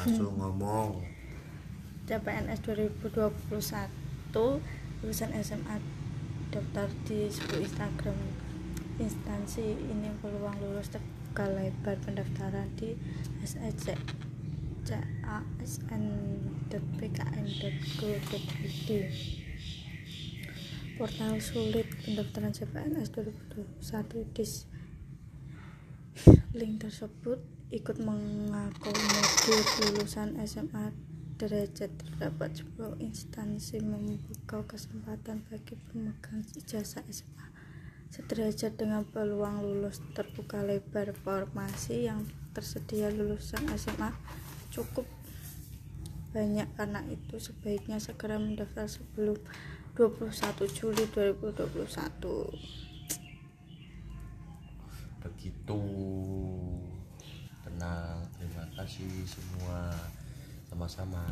langsung ngomong. CPNS 2021 lulusan SMA daftar di sebuah Instagram instansi. Ini peluang lulus terbuka lebar pendaftaran di SEC casn.pkn.go.id portal sulit pendaftaran CPNS 2021 dis link tersebut ikut mengakomodir lulusan SMA derajat terdapat sebuah instansi membuka kesempatan bagi pemegang ijazah SMA sederajat dengan peluang lulus terbuka lebar formasi yang tersedia lulusan SMA cukup banyak karena itu sebaiknya segera mendaftar sebelum 21 Juli 2021 begitu kasih semua sama-sama